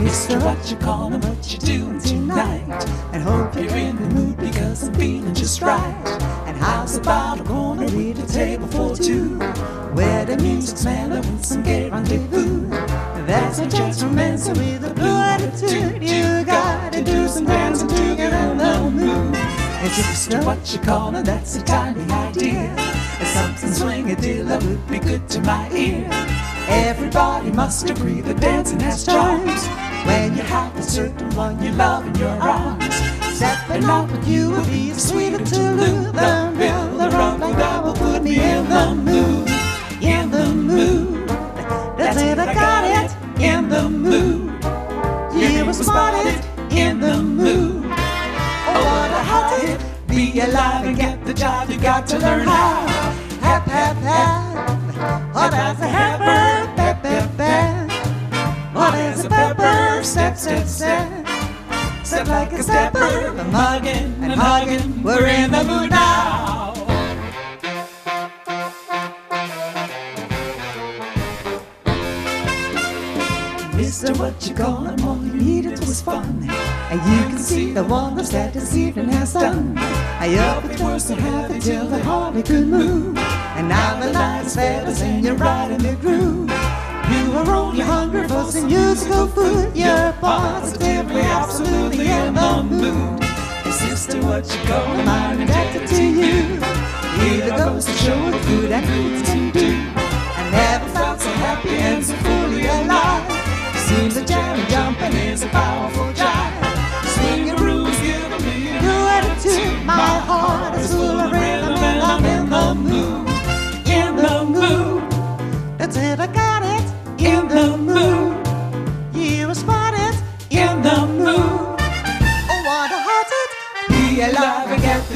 what you call and what you doing tonight. And hope you're in the mood because I'm feeling just right. And how's about a corner with a table for two? Where the music's mellow with some gay rendezvous. That's a gentleman with a blue attitude. You gotta do some dancing to get in the mood. It's just what you call and that's a tiny idea. And something swinging that would be good to my ear. Everybody must agree that dancing has charms. Have a certain one you love in your arms. Stepping out with you will be sweeter to lose. The bill, the rum, that will put me in the mood. In the mood. That's it, I got it. In the mood. You were spotted in the mood. Oh, what a hot Be alive and get the job. You got to learn how. Hap, hap, hap. Step like a stepper. I'm hugging and hugging. We're in the mood now. Mister, what you call him? All you needed was fun. And you can see the wonders that this evening has done. I hope it was to have it till the hardly could move. And now the lights feathers and you're right in the groove. You are only hungry for some musical food. You're positively, absolutely in the mood. Hey, sister, what you him? I'm indebted to you. Either goes to show what good and good can do. I never felt so happy and so fully alive. Seems that jamming jumping is a powerful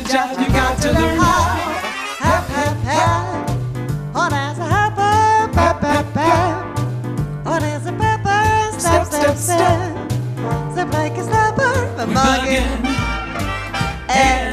the job. You got to learn how. Hap, hap, hap. What is a. What is a pepper? Step, step, step. Step like a stepper. I'm mugging. And